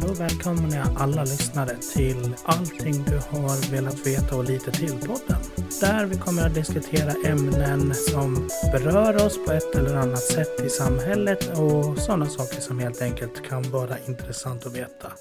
Då välkomnar jag alla lyssnare till Allting du har velat veta och lite till podden. Där vi kommer att diskutera ämnen som berör oss på ett eller annat sätt i samhället och sådana saker som helt enkelt kan vara intressant att veta.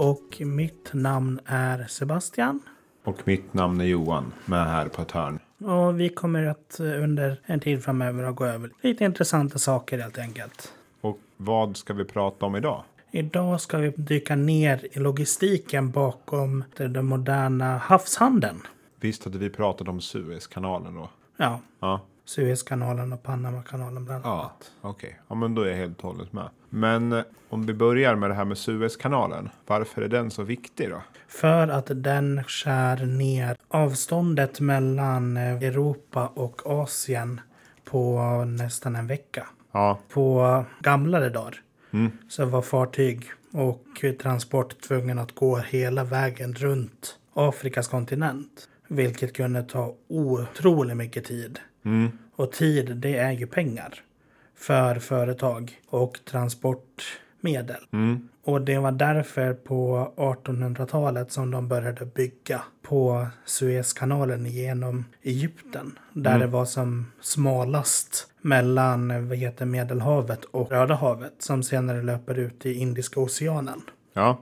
Och mitt namn är Sebastian. Och mitt namn är Johan, med här på ett hörn. Och vi kommer att eh, under en tid framöver att gå över lite intressanta saker helt enkelt. Och vad ska vi prata om idag? Idag ska vi dyka ner i logistiken bakom den moderna havshandeln. Visst hade vi pratat om Suezkanalen då? Ja, Ja, Suezkanalen och Panamakanalen bland ja annat. okej. Ja, men då är jag helt och hållet med. Men eh, om vi börjar med det här med Suezkanalen. Varför är den så viktig då? För att den skär ner avståndet mellan eh, Europa och Asien på nästan en vecka. Ja, På gamlare dagar mm. så var fartyg och transport tvungen att gå hela vägen runt Afrikas kontinent. Vilket kunde ta otroligt mycket tid. Mm. Och tid, det är ju pengar. För företag och transportmedel. Mm. Och det var därför på 1800-talet som de började bygga på Suezkanalen genom Egypten. Där Mm. det var som smalast mellan vad heter, Medelhavet och Röda havet. Som senare löper ut i Indiska oceanen. Ja.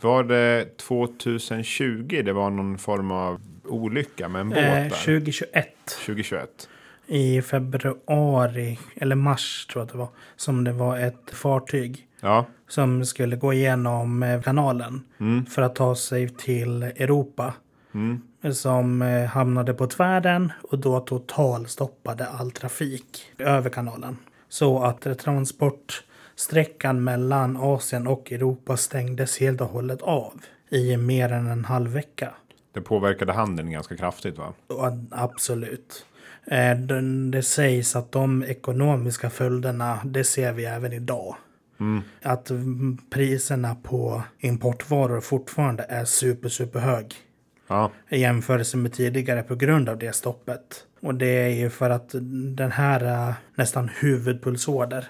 Var det 2020 det var någon form av olycka med en båt Eh, där? 2021 2021. I februari, eller mars tror jag det var, som det var ett fartyg Ja. som skulle gå igenom eh, kanalen Mm. för att ta sig till Europa. Mm. Som eh, hamnade på tvären och då totalstoppade all trafik över kanalen. Så att transportsträckan mellan Asien och Europa stängdes helt och hållet av i mer än en halv vecka. Det påverkade handeln ganska kraftigt va? Absolut. Eh, Det sägs att de ekonomiska följderna, det ser vi även idag. Mm. Att priserna på importvaror fortfarande är super, super hög. Ja. i jämförelse med tidigare på grund av det stoppet. Och det är ju för att den här äh, nästan huvudpulsåder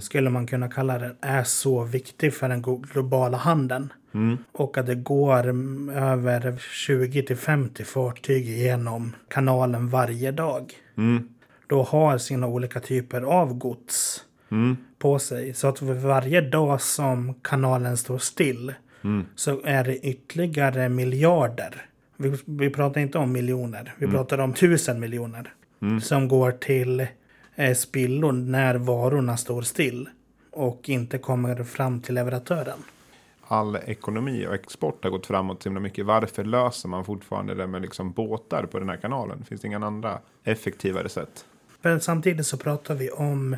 skulle man kunna kalla den är så viktig för den globala handeln. Mm. Och att det går mm, över 20 till 50 fartyg genom kanalen varje dag. Mm. Då har sina olika typer av gods Mm. på sig. Så att för varje dag som kanalen står still Mm. så är det ytterligare miljarder. Vi, vi pratar inte om miljoner, vi pratar om tusen miljoner. Som går till eh, spillor när varorna står still. Och inte kommer fram till leverantören. all ekonomi och export har gått framåt så himla mycket. Varför löser man fortfarande det med liksom båtar på den här kanalen? Finns det inga andra effektivare sätt? Men samtidigt så pratar vi om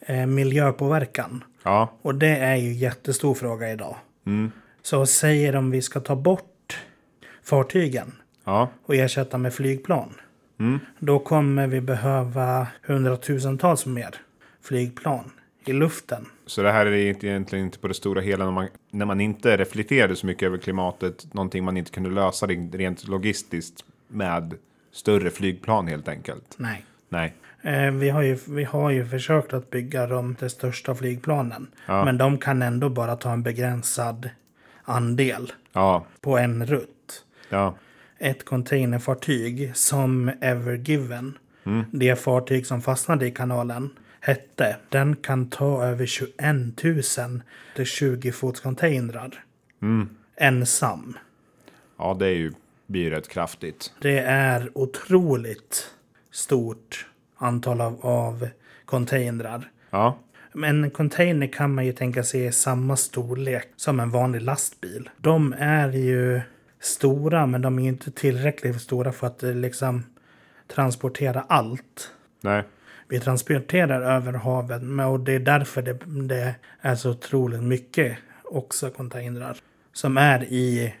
eh, miljöpåverkan. Ja, Och det är ju jättestor fråga idag. mm. Så säger om vi ska ta bort fartygen ja, och ersätta med flygplan. mm. Då kommer vi behöva hundratusentals mer flygplan i luften. Så det här är egentligen inte på det stora hela när man, när man inte reflekterade så mycket över klimatet. Någonting man inte kunde lösa rent logistiskt med större flygplan helt enkelt. Nej. Nej, Eh, vi, har ju, vi har ju försökt att bygga de, de största flygplanen. Ja. Men de kan ändå bara ta en begränsad andel ja, på en rutt. Ja, Ett containerfartyg som Ever Given, det fartyg som fastnade i kanalen, hette, den kan ta över 21 000 till 20 fots containrar. mm. Ensam. ja, det är ju blir rätt kraftigt. Det är otroligt stort antal av, av containrar. Ja, Men en container kan man ju tänka sig är samma storlek som en vanlig lastbil. De är ju stora men de är inte tillräckligt stora för att eh, liksom transportera allt. nej, Vi transporterar över havet men- och det är därför det, det är så otroligt mycket också containrar. Som är i,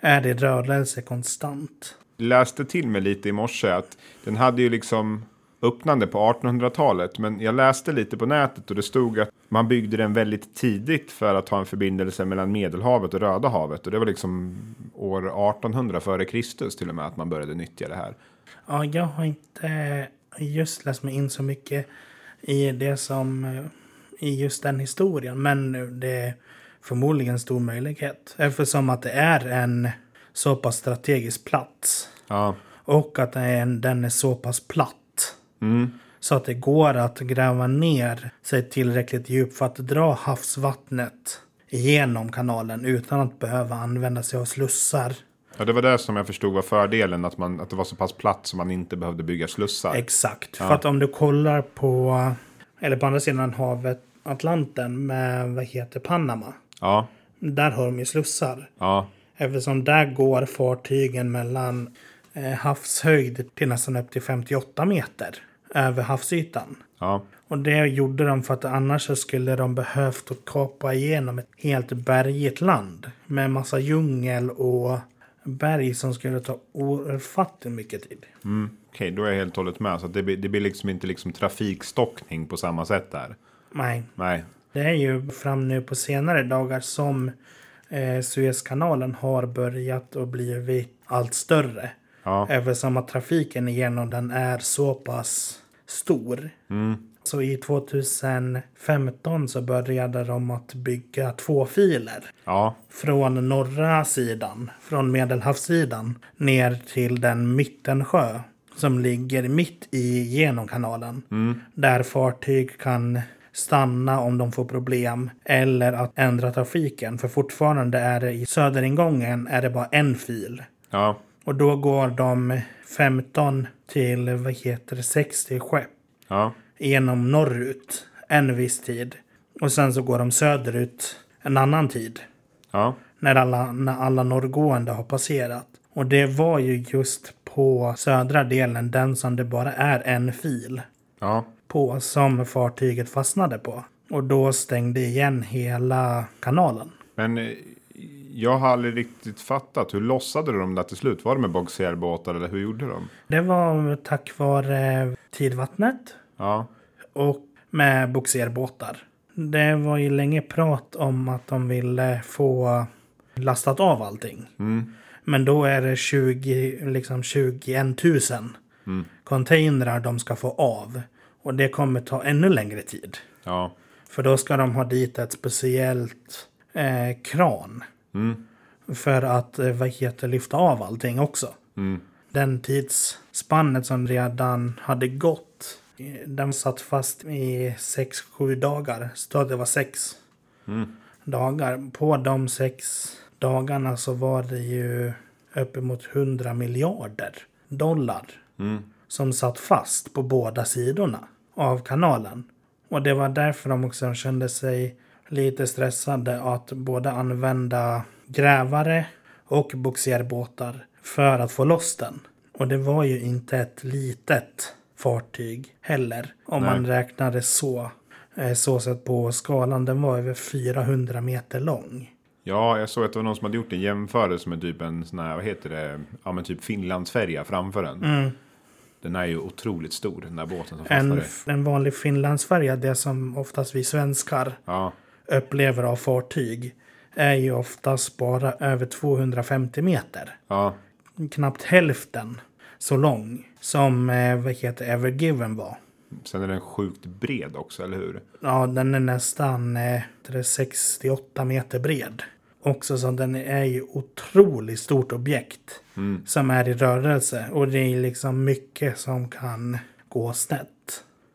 är i rörelse konstant. läste till mig lite i morse att den hade ju liksom öppnande på 1800-talet. Men jag läste lite på nätet och det stod att man byggde den väldigt tidigt för att ha en förbindelse mellan Medelhavet och Röda havet. Och det var liksom år 1800 före Kristus till och med att man började nyttja det här. Ja, jag har inte just läst mig in så mycket i det som eh, i just den historien. Men det är förmodligen en stor möjlighet. Eftersom att det är en så pass strategisk plats. Ja, Och att den är så pass platt. Mm. Så att det går att gräva ner sig tillräckligt djupt för att dra havsvattnet igenom kanalen utan att behöva använda sig av slussar. ja det var det som jag förstod var fördelen. Att, man, att det var så pass platt så man inte behövde bygga slussar. Exakt. För att om du kollar på, eller på andra sidan havet, Atlanten med, vad heter Panama. ja, Där har de ju slussar. ja, Eftersom där går fartygen mellan eh, havshöjd till nästan upp till 58 meter över havsytan. ja, Och det gjorde de för att annars så skulle de behövt att kapa igenom ett helt bergigt land. Med massa djungel och berg som skulle ta ofattligt mycket tid. mm. okej då är jag helt och hållet med. Så det, blir, det blir liksom inte liksom trafikstockning på samma sätt där. Nej, Nej, det är ju fram nu på senare dagar som eh, Suezkanalen har börjat och blivit allt större. ja, Eftersom att trafiken igenom den är så pass stor. mm. Så i 2015 så började de att bygga två filer. ja, Från norra sidan, från medelhavssidan, ner till den mittensjö. Som ligger mitt i genomkanalen. Där fartyg kan stanna om de får problem. Eller att ändra trafiken. För fortfarande är det i söderingången är det bara en fil. ja, Och då går de 15 till, vad heter det, 60 skepp ja, genom norrut en viss tid. Och sen så går de söderut en annan tid. ja, När alla, när alla norrgående har passerat. Och det var ju just på södra delen, den som det bara är en fil ja, på, som fartyget fastnade på. Och då stängde igen hela kanalen. Men jag har aldrig riktigt fattat. Hur lossade de där till slut? Var det med bogserbåtar eller hur gjorde de? Det var tack vare tidvattnet Ja, och med bogserbåtar. Det var ju länge prat om att de ville få lastat av allting. mm. Men då är det 20, liksom 21 000 Mm. containrar de ska få av. Och det kommer ta ännu längre tid. ja, För då ska de ha dit ett speciellt eh, kran mm. För att eh, vad heter, lyfta av allting också. Mm. Den tidsspannet som redan hade gått. Eh, den satt fast i 6-7 dagar. Så att det var 6 Mm. dagar. På de 6 dagarna så var det ju uppemot 100 miljarder dollar. Mm. Som satt fast på båda sidorna av kanalen. Och det var därför de också kände sig lite stressade att både använda grävare och bogserbåtar för att få loss den. Och det var ju inte ett litet fartyg heller. Om Nej. man räknade så. eh, Så sett på skalan. Den var över 400 meter lång. Ja, jag såg att det var någon som hade gjort en jämförelse med typ en sån här, vad heter det, ja men typ Finlandsfärja framför den. Mm. Den är ju otroligt stor, den där båten som En, fastnade. en vanlig Finlandsfärja, det som oftast vi svenskar Ja, upplever av fartyg är ju oftast bara över 250 meter. ja, Knappt hälften så lång som eh, vad heter Evergiven var. sen är den sjukt bred också, eller hur? Ja, den är nästan eh, det är 68 meter bred. Också så den är ju otroligt stort objekt Mm. som är i rörelse. Och det är liksom mycket som kan gå snett.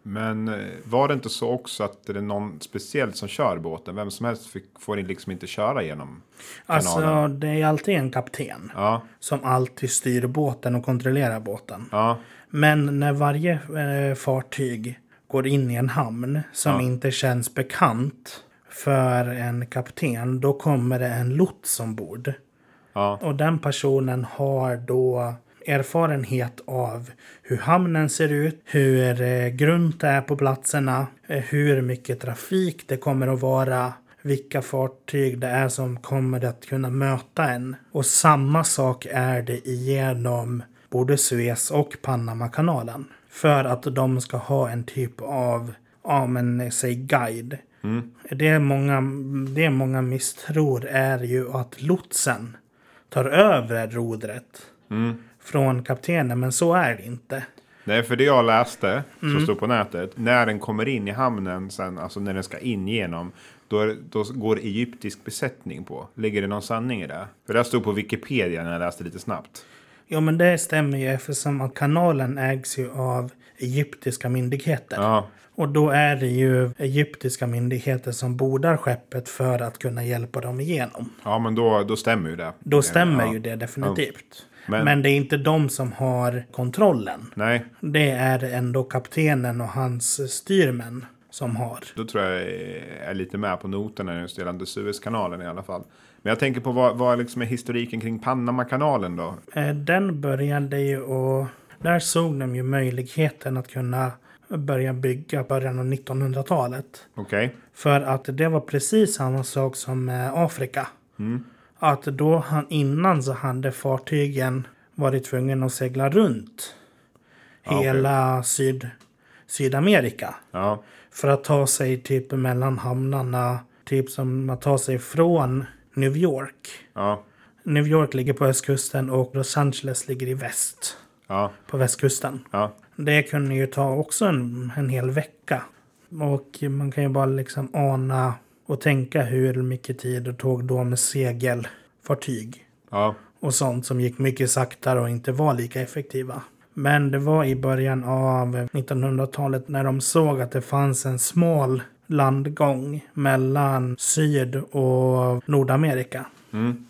Men eh, var det inte så också att det är någon speciellt som kör båten? Vem som helst fick, får liksom inte köra genom Alltså, kanalen? det är alltid en kapten Ja, som alltid styr båten och kontrollerar båten. ja, Men när varje eh, fartyg går in i en hamn som Ja. inte känns bekant för en kapten, då kommer det en lots ombord. ja, Och den personen har då erfarenhet av hur hamnen ser ut, hur eh, grunt det är på platserna, eh, hur mycket trafik det kommer att vara, vilka fartyg det är som kommer att kunna möta en. Och samma sak är det igenom både Suez och Panamakanalen. För att de ska ha en typ av, ja men säg guide. mm, Det många, det många misstror är ju att lotsen tar över rodret Mm. Från kaptenen. Men så är det inte. Nej, för det jag läste, Mm. som står på nätet, när den kommer in i hamnen sen, alltså när den ska in genom, då, är- då går egyptisk besättning på. Ligger det någon sanning i det? För det stod på Wikipedia när jag läste lite snabbt. Jo men det stämmer ju eftersom att kanalen ägs ju av egyptiska myndigheter. Ja, Och då är det ju egyptiska myndigheter som bordar skeppet för att kunna hjälpa dem igenom. ja men då, då stämmer ju det. Då stämmer ja. ju det definitivt. Men- Men, det är inte de som har kontrollen. Nej, Det är ändå kaptenen och hans styrmän som har. då tror jag jag är lite med på noterna just gällande Suezkanalen i alla fall. Men jag tänker på vad, vad liksom är historiken kring Panamakanalen då? Eh, Den började ju och där såg de ju möjligheten att kunna börja bygga början av 1900-talet. Okej, För att det var precis samma sak som med Afrika. Att då han, innan så hade fartygen varit tvungna att segla runt okej. hela syd, Sydamerika. ja, För att ta sig typ mellan hamnarna. Typ som att ta sig från New York. ja, New York ligger på östkusten och Los Angeles ligger i väst. ja, På västkusten. Det kunde ju ta också en, en hel vecka. Och man kan ju bara liksom ana och tänka hur mycket tid det tog då med segelfartyg ja, och sånt som gick mycket saktare och inte var lika effektiva. Men det var i början av 1900-talet när de såg att det fanns en smal landgång mellan Syd och Nordamerika. mm,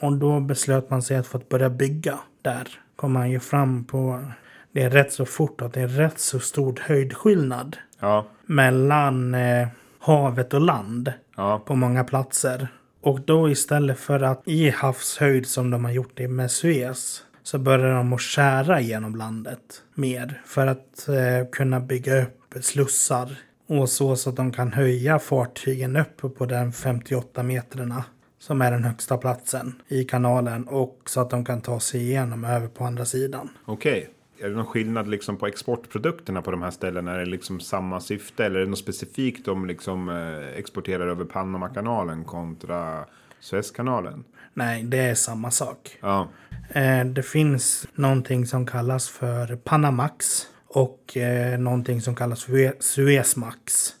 Och då beslöt man sig att få att börja bygga där. Kom man ju fram på det är rätt så fort att det är rätt så stor höjdskillnad ja, mellan eh, havet och land ja, på många platser. Och då istället för att i havshöjd som de har gjort det med Suez så börjar de att skära genom landet mer för att eh, kunna bygga upp slussar och så så att de kan höja fartygen upp på den 58 metrarna som är den högsta platsen i kanalen och så att de kan ta sig igenom över på andra sidan. okej. Är det någon skillnad liksom på exportprodukterna på de här ställena? Är det liksom samma syfte eller är det något specifikt de liksom eh, exporterar över Panamakanalen kontra Suezkanalen? Nej, det är samma sak. Ja, Eh, det finns någonting som kallas för Panamax och eh, någonting som kallas för Suezmax.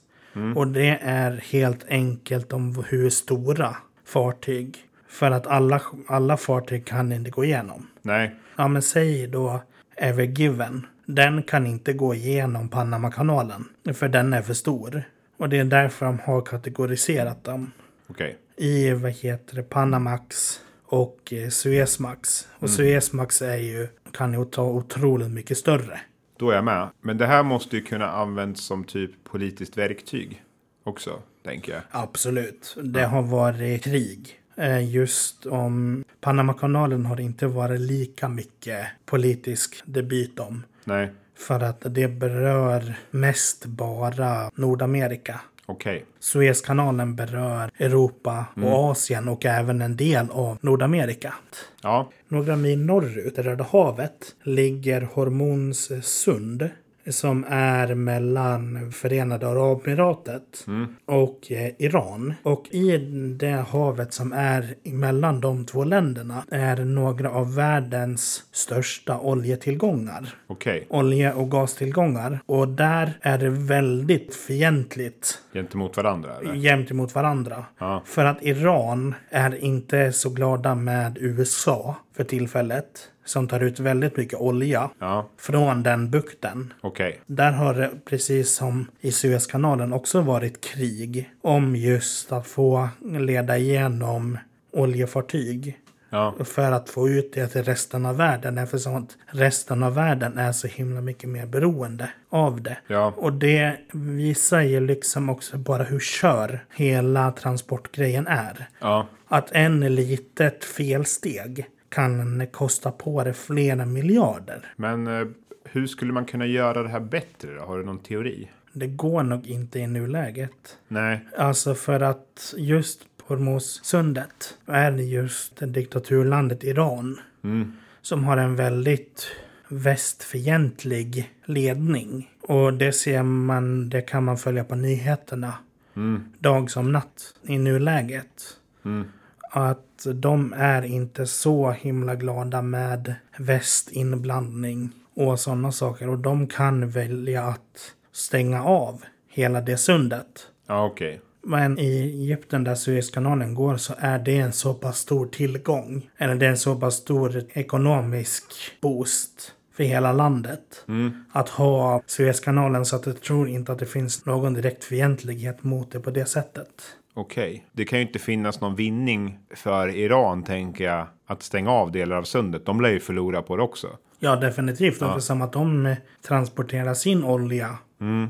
Och det är helt enkelt om hur stora fartyg. För att alla, alla fartyg kan inte gå igenom. nej, Ja men säg då Ever Given. Den kan inte gå igenom Panamakanalen. För den är för stor. Och det är därför de har kategoriserat dem okej. i vad heter det, Panamax och eh, Suezmax. Och Suezmax är ju, kan ju ta otroligt mycket större. Då är jag med. Men det här måste ju kunna användas som typ politiskt verktyg också, tänker jag. Absolut. Det har varit krig. Just om Panamakanalen har inte varit lika mycket politisk debut om. Nej, För att det berör mest bara Nordamerika. okej. Suezkanalen berör Europa och Asien och även en del av Nordamerika. Ja, Några mil norrut, i Röda havet, ligger Hormons sund. Som är mellan Förenade Arabemiratet och eh, Iran. Och i det havet som är mellan de två länderna är några av världens största oljetillgångar. okej. Olje och gastillgångar. Och där är det väldigt fientligt Gentemot varandra, eller? jämt emot varandra. Ja. För att Iran är inte så glada med USA för tillfället. Som tar ut väldigt mycket olja Ja, från den bukten. okej. Där har det, precis som i Suezkanalen, också varit krig om just att få leda igenom oljefartyg. Ja, För att få ut det till resten av världen. Eftersom att resten av världen är så himla mycket mer beroende av det. ja, Och det visar ju liksom också bara hur kör hela transportgrejen är. ja. Att en litet felsteg kan kosta på det flera miljarder. Men eh, hur skulle man kunna göra det här bättre då? Har du någon teori? Det går nog inte i nuläget. Nej, Alltså för att just på Hormuzsundet är det just diktaturlandet Iran mm. som har en väldigt västfientlig ledning. Och det ser man, det kan man följa på nyheterna Mm. dag som natt i nuläget. Mm. Att de är inte så himla glada med västinblandning och sådana saker. Och de kan välja att stänga av hela det sundet. Ja, okej. Men i Egypten där Suezkanalen går så är det en så pass stor tillgång. Eller det är en så pass stor ekonomisk boost för hela landet. Att ha Suezkanalen så att jag tror inte att det finns någon direkt fientlighet mot det på det sättet. Okej. Det kan ju inte finnas någon vinning för Iran, tänker jag, att stänga av delar av sundet. De lär ju förlora på det också. Ja, definitivt. Eftersom att de eh, transporterar sin olja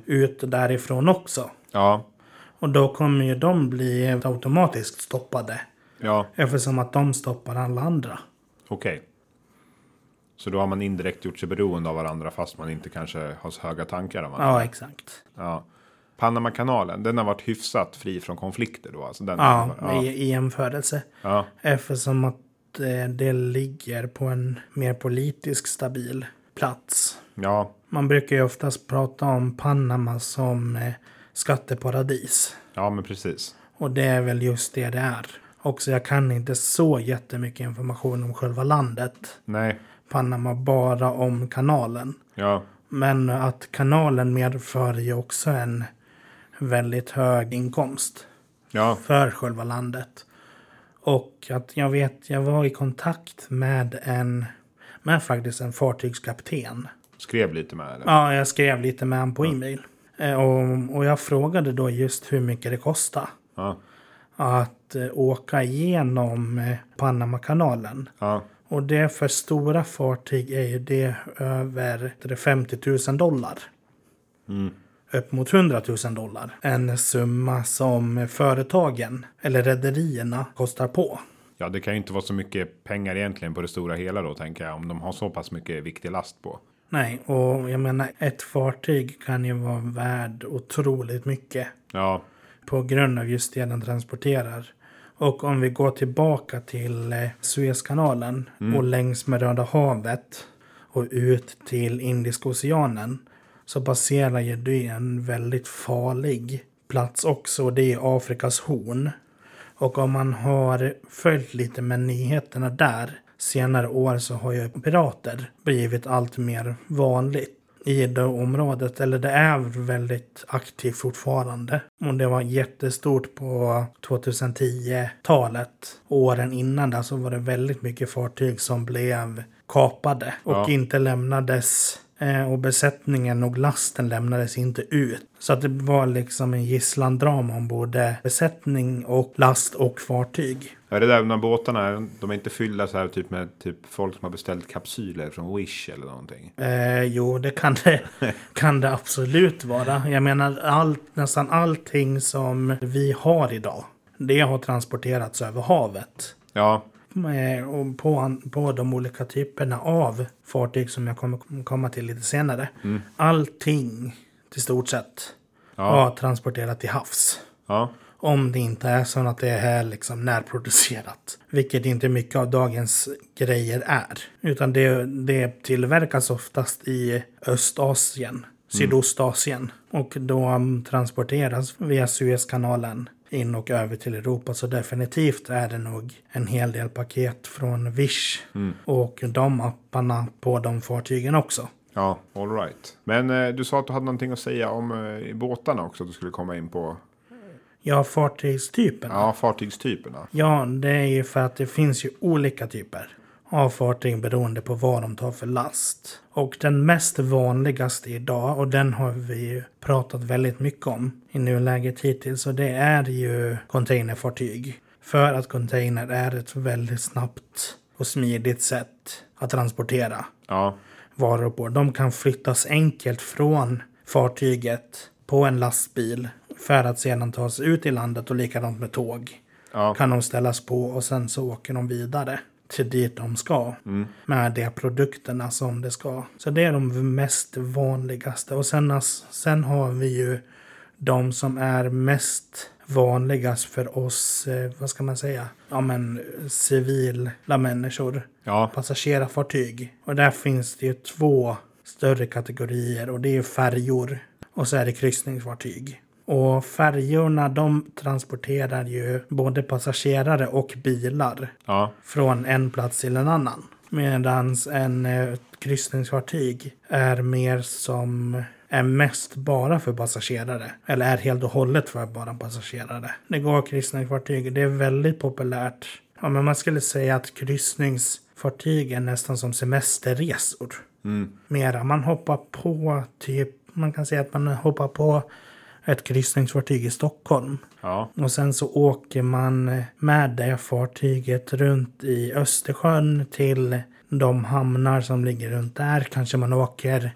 ut därifrån också. Ja, Och då kommer ju de bli automatiskt stoppade. ja, Eftersom att de stoppar alla andra. okej. Så då har man indirekt gjort sig beroende av varandra fast man inte kanske har så höga tankar om varandra. Ja, exakt. Ja. Panamakanalen, den har varit hyfsat fri från konflikter då? Alltså den Ja, ja. I, i jämförelse. ja. Eftersom att eh, det ligger på en mer politisk stabil plats. ja, Man brukar ju oftast prata om Panama som eh, skatteparadis. ja, men precis. Och det är väl just det det är. Också jag kan inte så jättemycket information om själva landet. Nej, Panama bara om kanalen. ja, Men att kanalen medför ju också en väldigt hög inkomst ja, för själva landet. Och att jag vet, jag var i kontakt med en, med faktiskt en fartygskapten. skrev lite med det. Ja, jag skrev lite med honom på e-mail. Eh, Och, och jag frågade då just hur mycket det kostar Ja, att eh, åka igenom eh, Panamakanalen. ja, Och det för stora fartyg är ju det över det är 50 000 dollar. Upp mot 100 000 dollar. En summa som företagen eller rederierna kostar på. ja, det kan ju inte vara så mycket pengar egentligen på det stora hela då, tänker jag. Om de har så pass mycket viktig last på. Nej, och jag menar ett fartyg kan ju vara värd otroligt mycket. Ja, på grund av just det den transporterar. Och om vi går tillbaka till eh, Suezkanalen och längs med Röda havet och ut till Indiska oceanen så passerar ju det en väldigt farlig plats också och det är Afrikas horn. Och om man har följt lite med nyheterna där senare år så har ju pirater blivit allt mer vanligt i det området. Eller det är väldigt aktivt fortfarande. Och det var jättestort på 2010-talet. Åren innan där så var det väldigt mycket fartyg som blev kapade och Ja. inte lämnades. Eh, Och besättningen och lasten lämnades inte ut. Så att det var liksom en gisslandrama om både besättning och last och fartyg. Ja, det där med båtarna, de är inte fyllda så här typ med typ folk som har beställt kapsyler från Wish eller någonting. Eh, jo, det kan det, kan det absolut vara. Jag menar, allt, nästan allting som vi har idag, det har transporterats över havet. Ja, på, på de olika typerna av fartyg som jag kommer komma till lite senare. Allting, till stort sett, Ja. har transporterat till havs. ja, Om det inte är så att det är liksom närproducerat. Vilket inte mycket av dagens grejer är. Utan det, det tillverkas oftast i Östasien, Sydostasien. Och då um, transporteras via Suezkanalen in och över till Europa. Så definitivt är det nog en hel del paket från Wish. Och de apparna på de fartygen också. ja, all right. Men eh, du sa att du hade någonting att säga om eh, båtarna också, att du skulle komma in på. Ja, fartygstyperna. Ja, fartygstyperna. Ja, det är ju för att det finns ju olika typer av fartyg beroende på vad de tar för last. Och den mest vanligaste idag, och den har vi pratat väldigt mycket om i nuläget hittills, och det är ju containerfartyg. För att container är ett väldigt snabbt och smidigt sätt att transportera Ja, varor på. De kan flyttas enkelt från fartyget på en lastbil för att sedan tas ut i landet och likadant med tåg. ja, Kan de ställas på och sen så åker de vidare till dit de ska. Med de produkterna som det ska. Så det är de mest vanligaste. Och sen, sen har vi ju de som är mest vanligast för oss, eh, vad ska man säga, ja men civila människor ja, passagerarfartyg. Och där finns det ju två större kategorier och det är färjor och så är det kryssningsfartyg. Och färjorna de transporterar ju både passagerare och bilar Ja, från en plats till en annan. Medan en eh, kryssningsfartyg är mer som är mest bara för passagerare. Eller är helt och hållet för bara passagerare. Det går kryssningsfartyg, det är väldigt populärt. Ja, men man skulle säga att kryssningsfartyg är nästan som semesterresor. Mera, man hoppar på typ, man kan säga att man hoppar på ett kryssningsfartyg i Stockholm. ja, Och sen så åker man med det fartyget runt i Östersjön till de hamnar som ligger runt där. Kanske man åker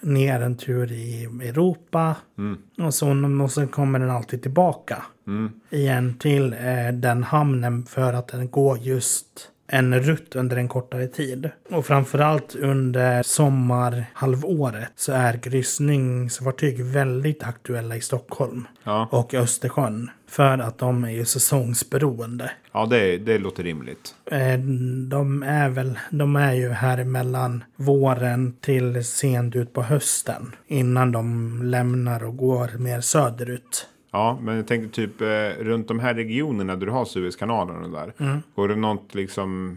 ner en tur i Europa. Och, så, och sen kommer den alltid tillbaka igen till eh, den hamnen för att den går just en rutt under en kortare tid. Och framförallt under sommarhalvåret så är kryssningsfartyg väldigt aktuella i Stockholm ja. och Östersjön. För att de är ju säsongsberoende. ja det, det låter rimligt. Eh, De är väl, de är ju här mellan våren till sent ut på hösten. Innan de lämnar och går mer söderut. Ja, men jag tänkte typ eh, runt de här regionerna där du har Suezkanalen och där. Går det något liksom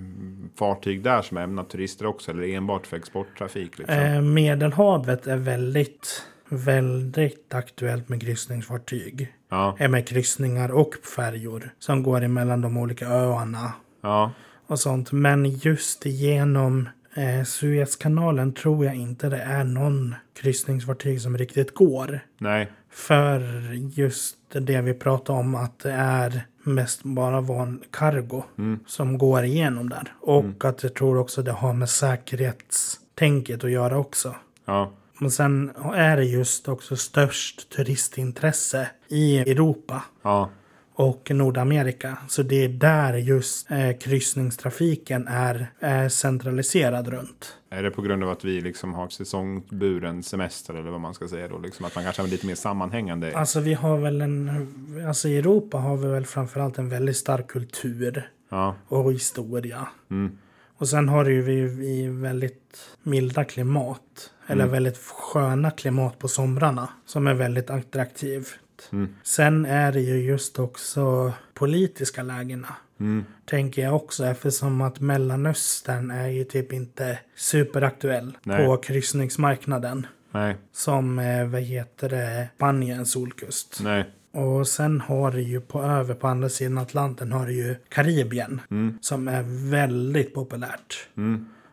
fartyg där som är ämnat turister också eller enbart för exporttrafik? Liksom? Eh, Medelhavet är väldigt, väldigt aktuellt med kryssningsfartyg. Ja, Eh, Med kryssningar och färjor som går emellan de olika öarna. ja, och sånt. Men just genom eh, Suezkanalen tror jag inte det är någon kryssningsfartyg som riktigt går. nej, För just det vi pratar om att det är mest bara van cargo som går igenom där. Och att jag tror också det har med säkerhetstänket att göra också. ja, Och sen är det just också störst turistintresse i Europa ja, och Nordamerika. Så det är där just eh, kryssningstrafiken är, är centraliserad runt. Är det på grund av att vi liksom har säsongburen semester eller vad man ska säga då? Liksom att man kanske har lite mer sammanhängande. Alltså vi har väl en, alltså i Europa har vi väl framförallt en väldigt stark kultur Ja, och historia. mm, Och sen har ju vi, vi väldigt milda klimat. Eller väldigt sköna klimat på somrarna. Som är väldigt attraktivt. Sen är det ju just också politiska lägena. Tänker jag också eftersom att Mellanöstern är ju typ inte superaktuell Nej. på kryssningsmarknaden. nej, Som, eh, vad heter det, Spaniens solkust. nej, Och sen har du ju på över på andra sidan Atlanten har du ju Karibien. Som är väldigt populärt.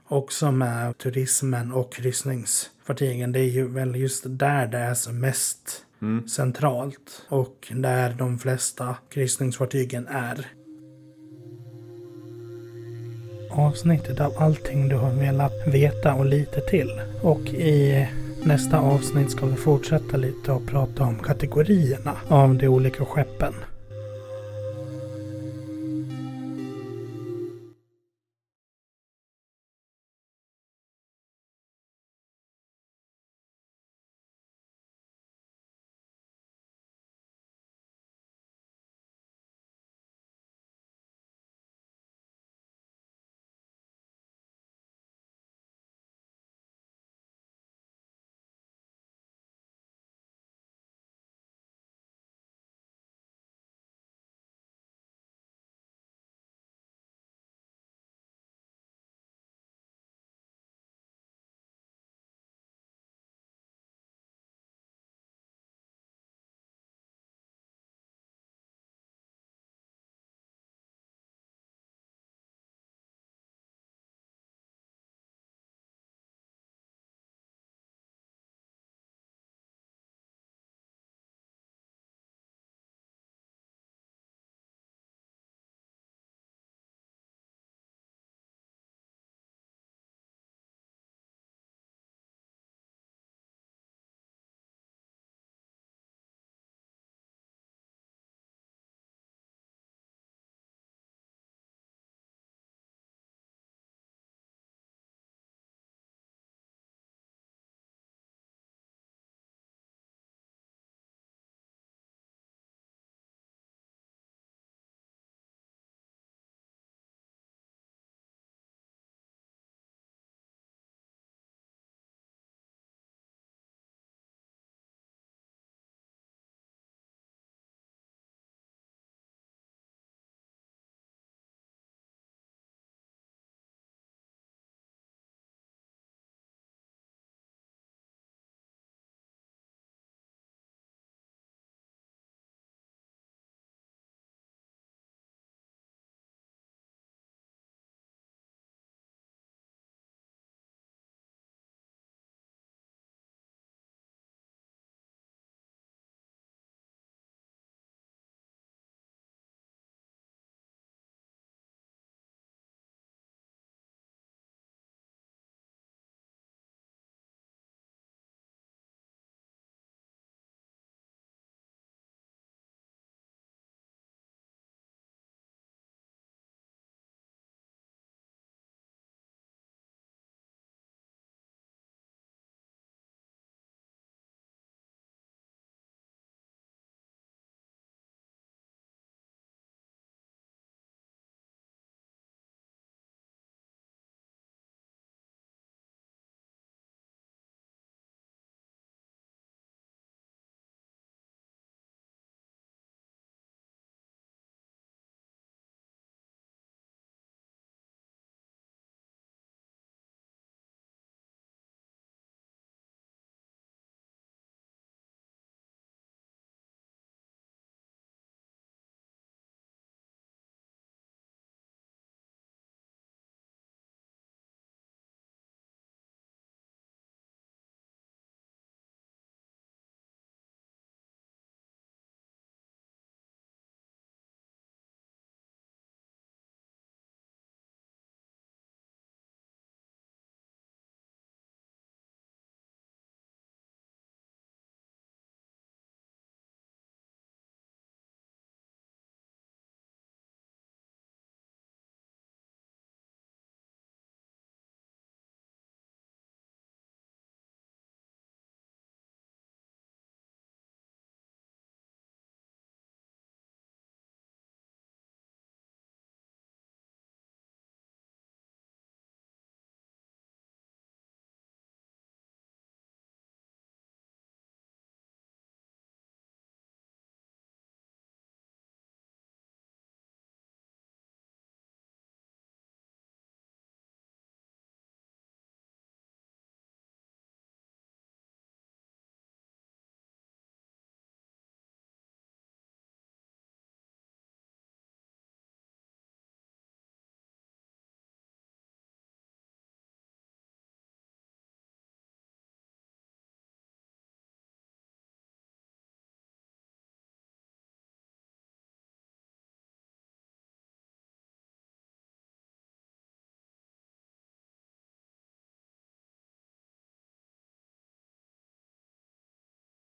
Också med turismen och kryssningsfartygen. Det är ju väl just där det är som mest Mm. centralt. Och där de flesta kryssningsfartygen är. Avsnittet av allting du har velat veta och lite till. Och i nästa avsnitt ska vi fortsätta lite och prata om kategorierna av de olika skeppen.